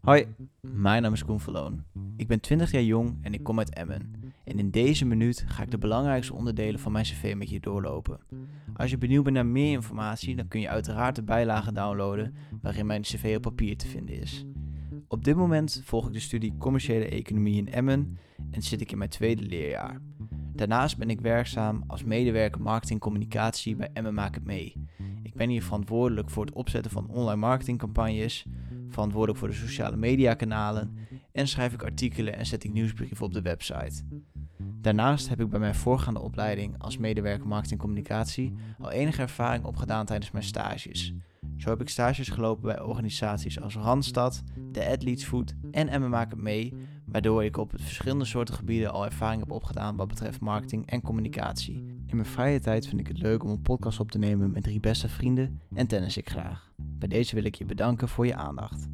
Hoi, mijn naam is Koen Verloon. Ik ben 20 jaar jong en ik kom uit Emmen. En in deze minuut ga ik de belangrijkste onderdelen van mijn cv met je doorlopen. Als je benieuwd bent naar meer informatie, dan kun je uiteraard de bijlage downloaden waarin mijn cv op papier te vinden is. Op dit moment volg ik de studie Commerciële Economie in Emmen en zit ik in mijn tweede leerjaar. Daarnaast ben ik werkzaam als medewerker marketing communicatie bij Emmen Maak het Mee. Ik ben hier verantwoordelijk voor het opzetten van online marketingcampagnes, verantwoordelijk voor de sociale mediakanalen en schrijf ik artikelen en zet ik nieuwsbrieven op de website. Daarnaast heb ik bij mijn voorgaande opleiding als medewerker marketing communicatie al enige ervaring opgedaan tijdens mijn stages. Zo heb ik stages gelopen bij organisaties als Randstad, de Athletes Food en Emmen Maak het Mee, waardoor ik op verschillende soorten gebieden al ervaring heb opgedaan wat betreft marketing en communicatie. In mijn vrije tijd vind ik het leuk om een podcast op te nemen met drie beste vrienden en tennis ik graag. Bij deze wil ik je bedanken voor je aandacht.